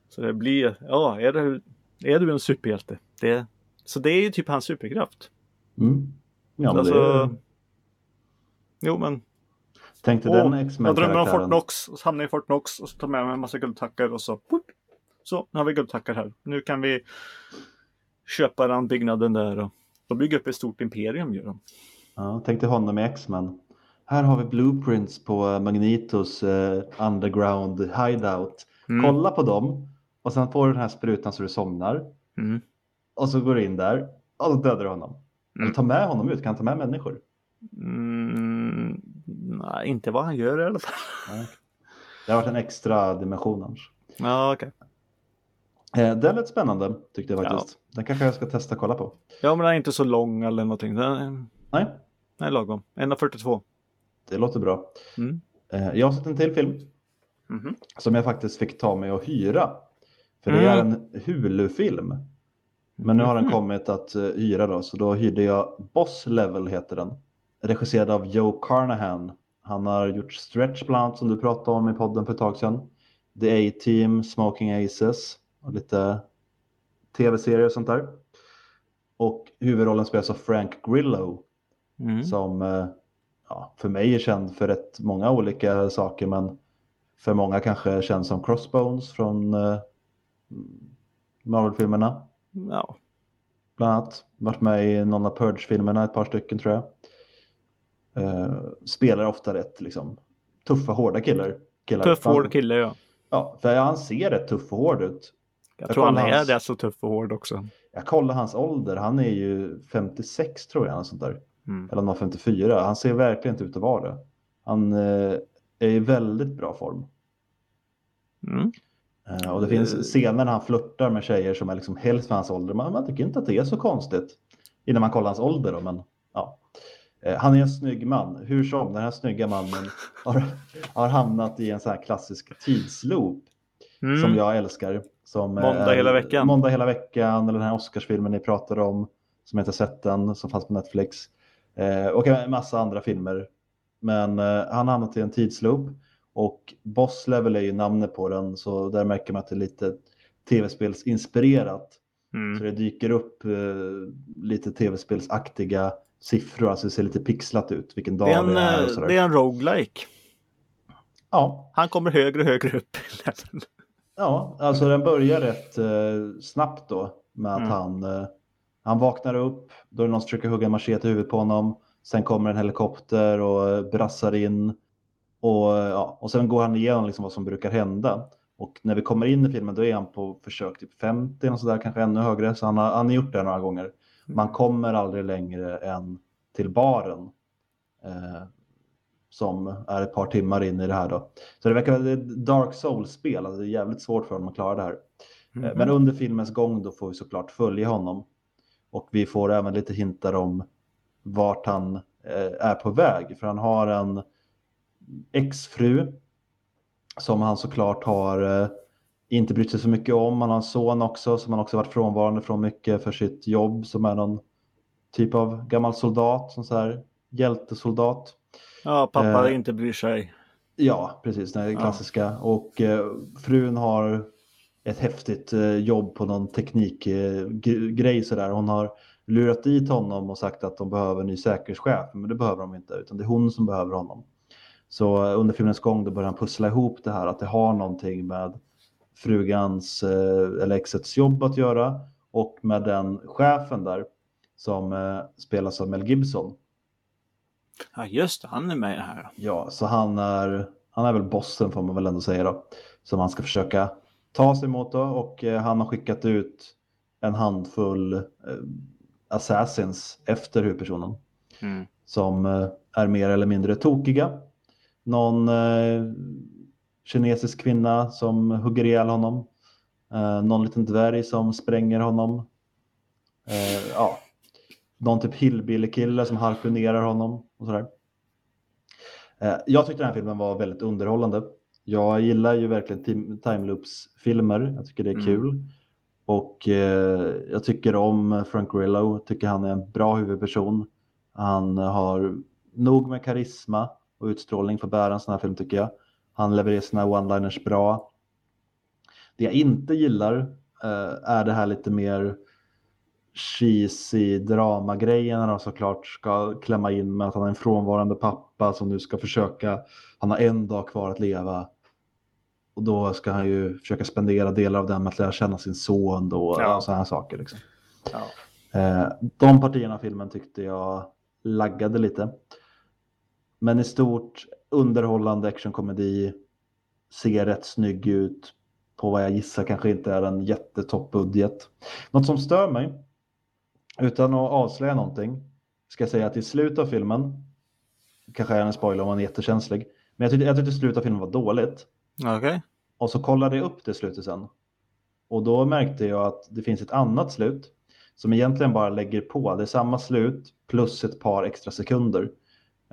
Så det blir, ja är, det, är du en superhjälte? Det, så det är ju typ hans superkraft. mm. ja men alltså, det, Jo men tänkte den Jag X-Men drömmer om Fort karaktären. Knox och hamnar jag i Fort Knox och så tar jag med mig en massa guldtackar och så whoop, Så, nu har vi guldtackar här. Nu kan vi köpa den byggnaden där och, och bygga upp ett stort imperium gör de. Ja, tänkte honom i X-Men. Här har vi blueprints på eh, Magnetos eh, underground hideout. Mm. Kolla på dem och sen får du den här sprutan så du somnar. Mm. Och så går du in där och så dödar du honom. Mm. Och ta med honom ut, kan han ta med människor? Mm, nej, inte vad han gör i alla fall. Det har varit en extra dimension annars. Ja, okej. Eh, den lät spännande tyckte jag faktiskt. Den kanske jag ska testa kolla på. Ja, men den är inte så lång eller någonting. Den Nej, den är lagom. 1.42. det låter bra. Mm. Eh, jag har sett en till film Mhm. som jag faktiskt fick ta mig och hyra. För det Mm. är en Hulu-film. Men nu har den Mhm. kommit att eh, hyra då, så då hyrde jag Boss Level heter den. Regisserad av Joe Carnahan. Han har gjort Stretch bland annat som du pratade om i podden för ett tag sedan. The A-Team, Smoking Aces och lite tv-serier och sånt där. Och huvudrollen spelas av Frank Grillo Mm. som eh, ja, för mig är känd för rätt många olika saker men för många kanske känns som Crossbones från eh, Marvel-filmerna. Ja. Bland annat. Varit med i någon av Purge-filmerna, ett par stycken tror jag. Eh, spelar ofta rätt liksom, tuffa, hårda killar. killar. Tuff, Han- hård kille ja. Ja, för han ser rätt tuff och hård ut. Jag Jag tror han är hans- det så tuff och hård också. Jag kollar hans ålder, han är ju 56 tror jag. Sånt där. Mm. Eller om han var 54. Han ser verkligen inte ut att vara det. Han eh, är i väldigt bra form. Mm. Eh, och det finns scener när han flörtar med tjejer som är liksom helst med hans ålder. Man, man tycker inte att det är så konstigt. Innan man kollar hans ålder då, men ja. Eh, han är en snygg man. Hur som, den här snygga mannen har, har hamnat i en sån här klassisk tidsloop Mm. som jag älskar. Som Måndag är- hela veckan. Måndag hela veckan, eller den här Oscarsfilmen ni pratade om, som jag inte sett den, som fanns på Netflix. Eh, och en massa andra filmer. Men eh, han har hamnat i en tidsloop. Och Boss Level är ju namnet på den, så där märker man att det är lite tv-spelsinspirerat. Så Mm. det dyker upp eh, lite tv-spelsaktiga siffror, alltså det ser lite pixlat ut, vilken dag Det det är en, är, och eh, sådär. det är en roguelike. Ja, Han kommer högre och högre upp. Ja, alltså den börjar rätt eh, snabbt då med att Mm. han, eh, han vaknar upp, då är det någon som försöker hugga en machete i huvudet på honom. Sen kommer en helikopter och eh, brassar in. Och, eh, ja, och sen går han igenom liksom vad som brukar hända. Och när vi kommer in i filmen då är han på försök typ 50 och sådär, kanske ännu högre. Så han har, han har gjort det några gånger. Man kommer aldrig längre än till baren. Eh, som är ett par timmar in i det här då. Så det verkar vara ett Dark Souls-spel, alltså det är jävligt svårt för honom att klara det här. Eh, Mhm. Men under filmens gång då får vi såklart följa honom. Och vi får även lite hintar om vart han eh, är på väg. För han har en exfru som han såklart har eh, inte brytt sig så mycket om. Han har en son också som han också varit frånvarande från mycket för sitt jobb som är någon typ av gammal soldat, som så här hjältesoldat. Ja, pappa eh, inte bryr sig. Ja, precis, det är Ja. klassiska. Och eh, frun har ett häftigt eh, jobb på någon teknikgrej sådär. Hon har lurat dit honom och sagt att de behöver en ny säkerhetschef, men det behöver de inte, utan det är hon som behöver honom. Så eh, under filmens gång då börjar han pussla ihop det här, att det har någonting med frugans eh, eller exets jobb att göra och med den chefen där som eh, spelas av Mel Gibson. Ja, just det, han är med här. Ja, så han är, han är väl bossen får man väl ändå säga då. Som han ska försöka ta sig mot då. Och eh, han har skickat ut en handfull eh, assassins efter huvudpersonen. Mm. Som är mer eller mindre tokiga. Någon eh, kinesisk kvinna som hugger ihjäl honom. Eh, någon liten dvärg som spränger honom. Eh, ja, någon typ hillbilly-kille som harpunerar honom och sådär. Eh, jag tyckte den här filmen var väldigt underhållande. Jag gillar ju verkligen tim- timeloops-filmer. Jag tycker det är Mm. kul. Och eh, jag tycker om Frank Grillo. Tycker han är en bra huvudperson. Han har nog med karisma och utstrålning för att bära en sån här film tycker jag. Han levererar sina one-liners bra. Det jag inte gillar eh, är det här lite mer cheesy dramagrejen när de såklart ska klämma in med att han är en frånvarande pappa som nu ska försöka, han har en dag kvar att leva. Och då ska han ju försöka spendera delar av den med att lära känna sin son då och Ja. sådana här saker. Liksom. Ja. Eh, de partierna av filmen tyckte jag laggade lite. Men i stort underhållande actionkomedi, ser rätt snygg ut på vad jag gissar kanske inte är en jättetoppbudget. Något som stör mig, utan att avslöja någonting, ska jag säga att i slutet av filmen, kanske är en spoiler om man är jättekänslig, men jag tyckte, jag tyckte slutet av filmen var dåligt. Okej. Och så kollade jag upp det slutet sen. Och då märkte jag att det finns ett annat slut som egentligen bara lägger på. Det är samma slut plus ett par extra sekunder.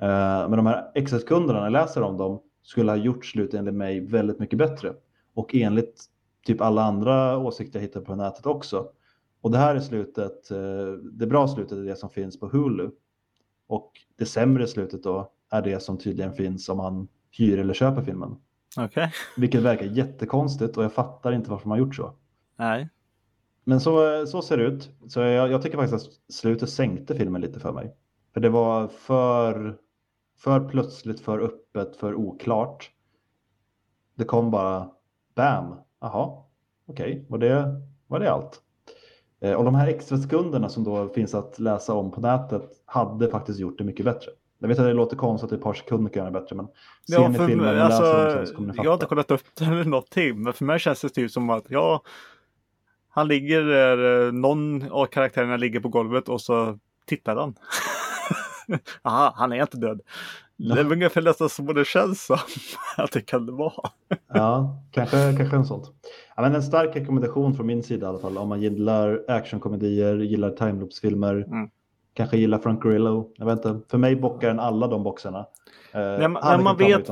Eh, Men de här extra sekunderna, när jag läser om dem, skulle ha gjort slutet enligt mig väldigt mycket bättre. Och enligt typ alla andra åsikter jag hittar på nätet också. Och det här är slutet, eh, det bra slutet är det som finns på Hulu. Och det sämre slutet då är det som tydligen finns om man hyr eller köper filmen. Okej. Vilket verkar jättekonstigt och jag fattar inte varför man gjort så. Nej. Men så, så ser det ut. Så jag, jag tycker faktiskt att slutet sänkte filmen lite för mig. För det var för, för plötsligt, för öppet, för oklart. Det kom bara bam. Jaha, okej, var, det, var det allt? Eh, och de här extra sekunderna som då finns att läsa om på nätet hade faktiskt gjort det mycket bättre. Jag vet att det låter konstigt att ett par sekunder kan göra det bättre, men ser Ja, ni filmen och alltså, läser så kommer ni fatta. jag har inte kollat upp det eller någonting, men för mig känns det typ som att ja, han ligger där, eh, någon av karaktärerna ligger på golvet och så tittar han. *laughs* *laughs* Aha, han är inte död. Det är ungefär nästan så det känns som *laughs* att det kan vara. Ja, kanske, kanske en sånt. Ja, men en stark rekommendation från min sida i alla fall. Om man gillar actionkomedier, gillar timeloopsfilmer, Mm. kanske gillar Frank Grillo. Jag vet inte, för mig bockar den alla de boxarna. Eh, När man- när man vet-.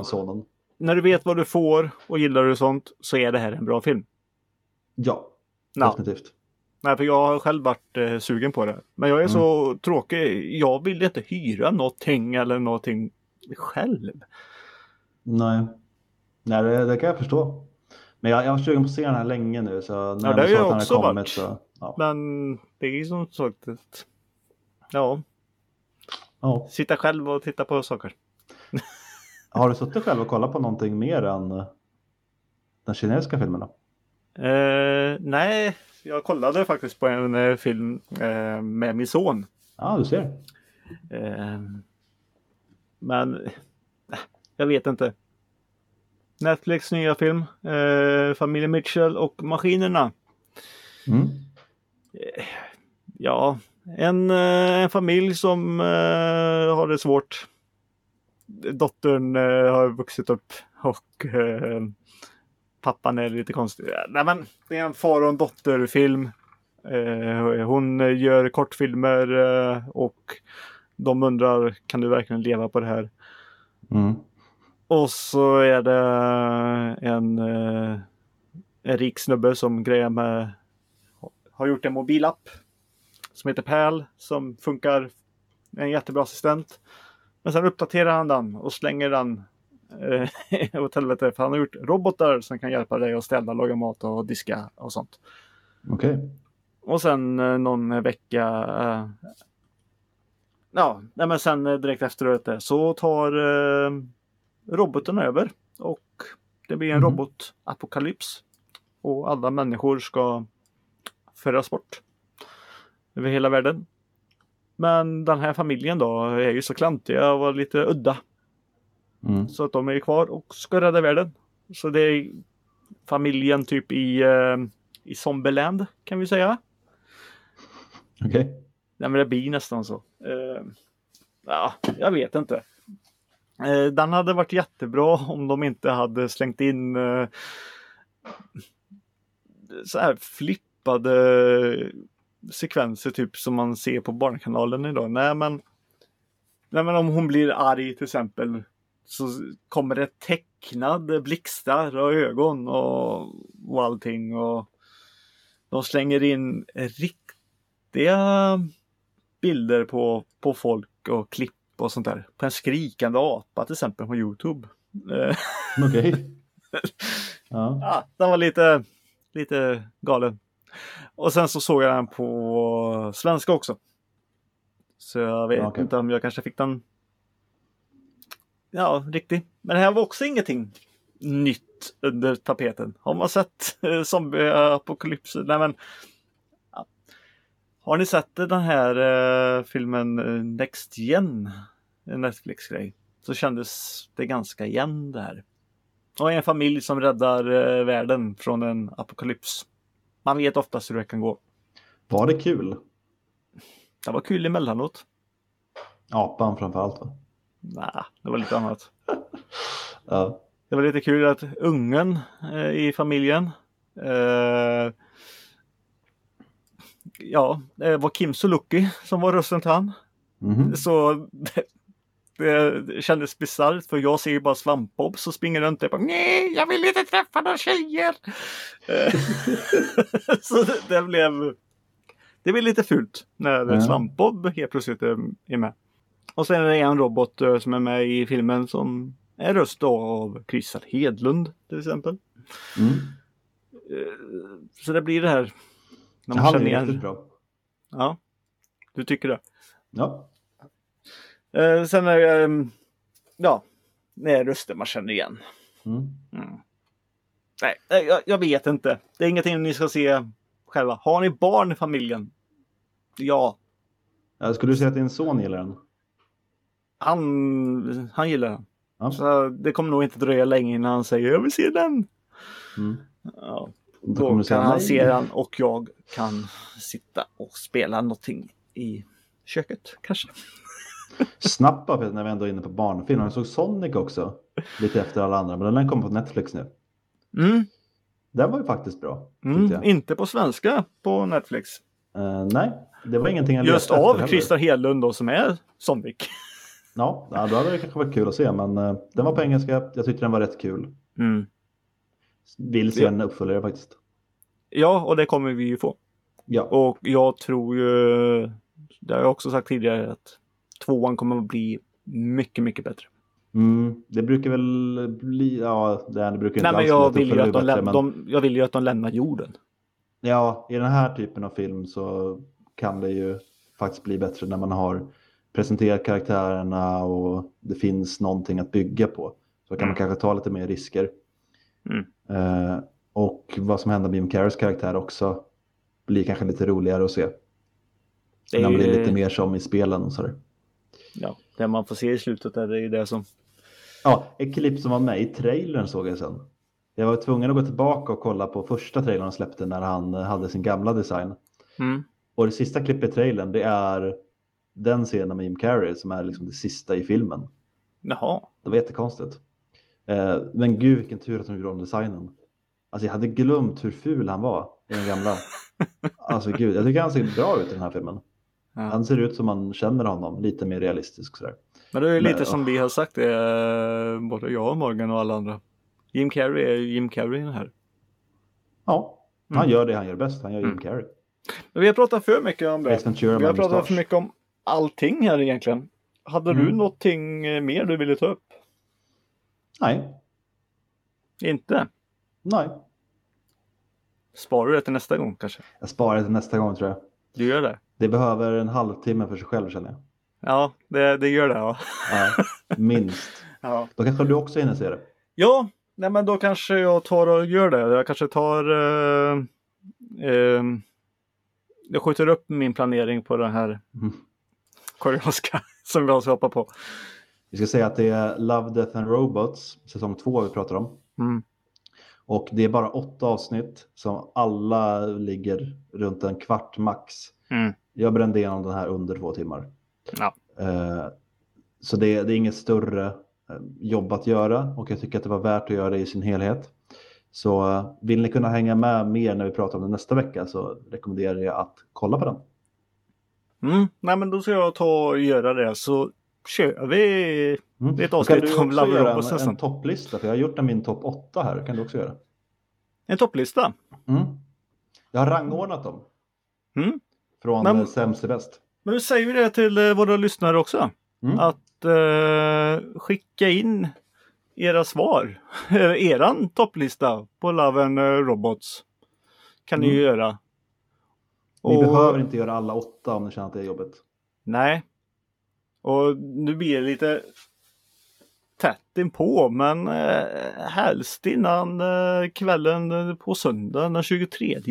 När du vet vad du får och gillar du sånt så är det här en bra film. Ja, Ja. definitivt. Nej, för jag har själv varit eh, sugen på det. Men jag är så tråkig. Jag vill inte hyra någonting eller någonting själv. Nej, Nej det, det kan jag förstå. Men jag, jag har sugen på att se den här länge nu. Så när Ja, det har jag också kommit varit. Så, ja. Men det är ju som sagt ett... Ja, Ja. sitta själv och titta på saker. *laughs* Har du suttit själv och kollat på någonting mer än den kinesiska filmen? Då? Eh, nej, jag kollade faktiskt på en eh, film eh, med min son. Ja, du ser. Eh, men jag vet inte. Netflix nya film. Familjen Mitchell och Maskinerna. Mm. Ja, en, en familj som har det svårt. Dottern har vuxit upp och pappan är lite konstig. Nej, men det är en far och en dotterfilm. Eh, hon gör kortfilmer eh, och de undrar kan du verkligen leva på det här? Mm. Och så är det en, eh, en rik snubbe som grejer med har gjort en mobilapp som heter Pärl som funkar. En jättebra assistent. Men sen uppdaterar han den och slänger den eh, *laughs* åt helvete. För han har gjort robotar som kan hjälpa dig att ställa, laga mat och diska och sånt. Okej. Och sen eh, någon vecka eh, Ja, nej men sen direkt efteråt så tar roboten över och det blir en Mhm. robotapokalyps. Och alla människor ska föras bort över hela världen. Men den här familjen då är ju så klantiga och lite udda Mm. så att de är kvar och ska rädda världen. Så det är familjen typ i, eh, i Zombieland kan vi säga. Okej. Nej men det blir nästan så. Eh, ja, jag vet inte. Eh, den hade varit jättebra om de inte hade slängt in eh, så här flippade sekvenser typ som man ser på Barnkanalen idag. Nej men, nej men om hon blir arg till exempel så kommer det tecknad blixtar och ögon och, och allting och de slänger in riktiga bilder på, på folk och klipp och sånt där. På en skrikande apa till exempel på Youtube. Eh, Okej. *laughs* Ja. ja, den var lite, lite galen. Och sen så såg jag den på svenska också. Så jag vet Okej. inte om jag kanske fick den Ja, riktig. Men det här var också ingenting nytt under tapeten. Har man sett eh, zombieapokalypsen? Nej men ja. Har ni sett den här eh, filmen eh, Next Gen? En Netflix-grej. Så kändes det ganska igen det här. Och en familj som räddar eh, världen från en apokalyps. Man vet oftast hur det kan gå. Var det kul? Det var kul emellanåt. Apan framför allt va? Nej, det var lite annat. *laughs* Ja. Det var lite kul att ungen eh, i familjen eh, Ja, det var Kim Sulocki som var rösten till han. Mhm. Så det, det kändes bisarrt för jag ser ju bara Svampbob så springer runt där och bara nej, jag vill inte träffa några tjejer. Eh, *laughs* så det, det blev Det blev lite fult när Ja. Svampbob helt plötsligt är med. Och sen är det en robot eh, som är med i filmen som är röst av Christer Hedlund till exempel. Mm. Eh, Så det blir det här. När man Han känner igen. bra. Ja, du tycker det. Ja. Eh, sen är det, ja, det är röster man känner igen. Mm. Mm. Nej, jag, jag vet inte. Det är ingenting ni ska se själva. Har ni barn i familjen? Ja, Ja, Skulle du säga att din son gillar den? Han, han gillar den. Ja. Så det kommer nog inte dröja länge innan han säger jag vill se den. Mm. Ja, Då du säga kan han se den och jag kan sitta och spela någonting i köket kanske. Snabbt bara när vi ändå är inne på barnfilm. Jag såg Sonic också. Lite efter alla andra. Men den kommer på Netflix nu. Mm, Den var ju faktiskt bra. mm, inte på svenska på Netflix. Eh, nej, det var ingenting jag Just av. Christer Hedlund då som är Sonic. Ja, då hade det kanske varit kul att se. Men eh, den var på engelska. Jag tyckte den var rätt kul. Mm. Vill se en uppföljare faktiskt. Ja, och det kommer vi ju få. Ja, Och jag tror ju, det har jag också sagt tidigare, att tvåan kommer att bli mycket, mycket bättre. mm, det brukar väl bli... Ja, det, det brukar inte Nej, men jag vill, ju att de, bättre, men- de, jag vill ju att de lämnar jorden. Ja, i den här typen av film så kan det ju faktiskt bli bättre när man har presenterat karaktärerna och det finns någonting att bygga på. Så kan man Mm. kanske ta lite mer risker. Mm. Eh, Och vad som händer med Jim Carreys karaktär också blir kanske lite roligare att se. Det är man blir ju- lite mer som i spelen och sådär. Ja, det man får se i slutet är det ju det som... Ja, ett klipp som var med i trailern såg jag sen. Jag var tvungen att gå tillbaka och kolla på första trailern han släppte när han hade sin gamla design. Mm. Och det sista klippet i trailern det är den scenen med Jim Carrey som är liksom det sista i filmen. Jaha. Det var jättekonstigt. Eh, men gud vilken tur att de gjorde om designen. Alltså jag hade glömt hur ful han var i den gamla. *laughs* Alltså gud, jag tycker han ser bra ut i den här filmen. Ja. Han ser ut som man känner honom, lite mer realistisk sådär. Men det är ju Men, lite som vi har sagt det, eh, både jag och Morgan och alla andra. Jim Carrey är Jim Carrey den här. Ja, han Mm. gör det han gör bäst, han gör Jim Mm. Carrey. Men vi har pratat för mycket om det. Vi har pratat för mycket om allting här egentligen. Hade du Mm. någonting eh, mer du ville ta upp? Nej, Inte? nej. Sparar du det till nästa gång kanske? Jag sparar det till nästa gång tror jag. Du gör det? Det behöver en halvtimme för sig själv känner jag. Ja, det, det gör det ja. Ja, minst. *laughs* Ja, Då kanske du också hinner se det. ja nej, men då kanske jag tar och gör det. Jag kanske tar... Eh, eh, jag skjuter upp min planering på den här Mm. Koreanska *laughs* som jag ska hoppa på. Vi ska säga att det är Love, Death and Robots, säsong två vi pratar om. Mm. Och det är bara åtta avsnitt som alla ligger runt en kvart max. Mm. Jag brände igenom den här under två timmar. Ja. Eh, så det, det är inget större eh, jobb att göra och jag tycker att det var värt att göra det i sin helhet. Så eh, vill ni kunna hänga med mer när vi pratar om det nästa vecka så rekommenderar jag att kolla på den. Mm. Nej men då ska jag ta och göra det så kör vi Mm. Det är ett Då avsnitt kan du om också Love göra Robots en, en topplista för jag har gjort en min topp 8 här. kan du också göra. en topplista. Mm. Jag har rangordnat dem. Mm. Från Men- Men... sämst till bäst. Men du säger ju det till eh, våra lyssnare också. Mm. Att eh, skicka in era svar. *laughs* Eran topplista på Love and eh, Robots. Kan ni ju göra. Ni Och- behöver inte göra alla åtta om ni känner att det är jobbigt. Nej. Och nu blir det lite tätt inpå men eh, helst innan eh, kvällen på söndag den 23.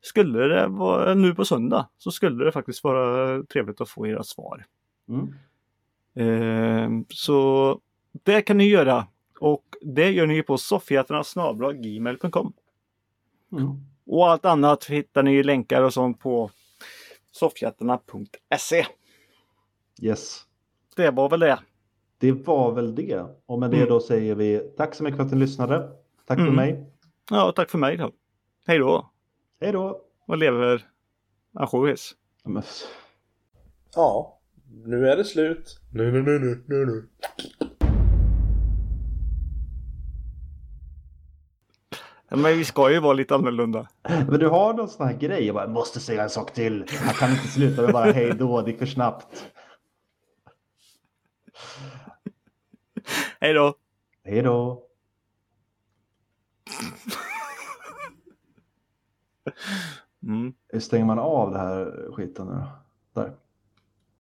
Skulle det vara nu på söndag så skulle det faktiskt vara trevligt att få era svar. Mm. Eh, så det kan ni göra och det gör ni på soffhjältarna.gmail.com Mm. Och allt annat hittar ni länkar och sånt på soffhjältarna.se. Yes. Det var väl det. Det var väl det. Och med det Mm. då säger vi tack så mycket för att ni lyssnade. Tack Mm. för mig. Ja, tack för mig då. Hej då Hej då. och lever ansjovis. Ja, nu är det slut. Nu, nu, nu, nu, nu, Men vi ska ju vara lite annorlunda. Men du har någon sån här grej. Jag bara, måste säga en sak till. Jag kan inte sluta med bara hej då. Det gick för snabbt. Hej då! Hej då. Mm. Hur stänger man av det här skiten nu? Där.